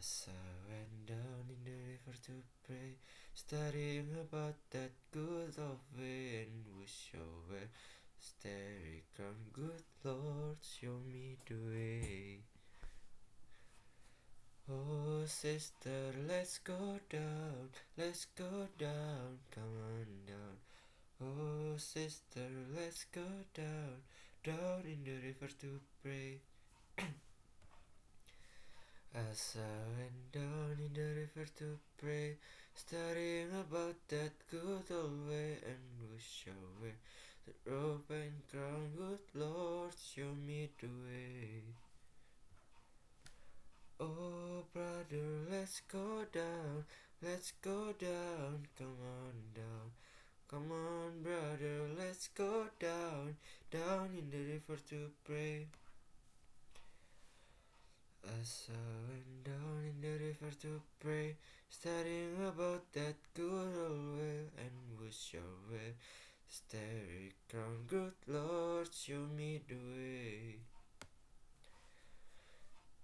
As I went down in the river to pray, studying about that good old way and wish I were starry crown, good Lord, show me the way. Oh sister, let's go down, let's go down, come on down. Oh sister, let's go down, down in the river to pray. As I went down in the river to pray, studying about that good old way and wish I were the robe and crown, good Lord, show me the way. Oh brother, let's go down, let's go down, come on down. Come on brother, let's go down, down in the river to pray. As I went down in the river to pray, studying about that good old way and wish were the starry crown, good Lord, show me the way.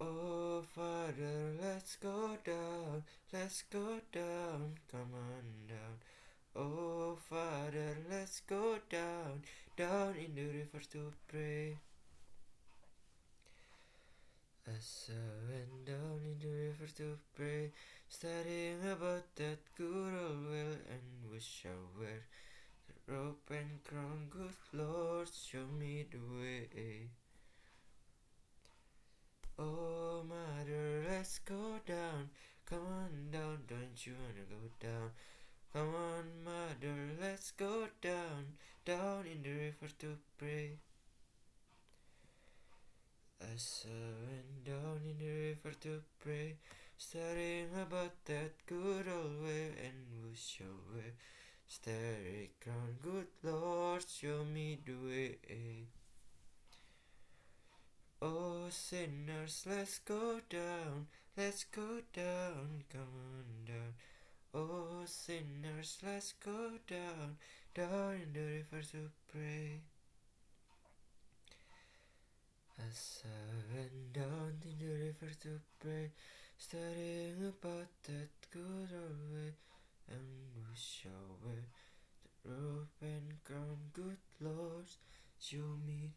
Oh Father, let's go down, let's go down, come on down. Oh Father, let's go down, down in the river to pray. I went down in the river to pray, studying about that good old well and wish I were the rope and crown, good Lord, show me the way. Oh mother, let's go down, come on down, don't you wanna go down? Come on mother, let's go down, down in the river to pray. I went down in the river to pray, staring about that good old way and wish I were starry crown, good Lord, show me the way. Oh sinners, let's go down, let's go down, come on down. Oh sinners, let's go down, down in the river to pray. Went down in the river to pray, studying about that good old way and wish I were the robe and crown, good Lord, show me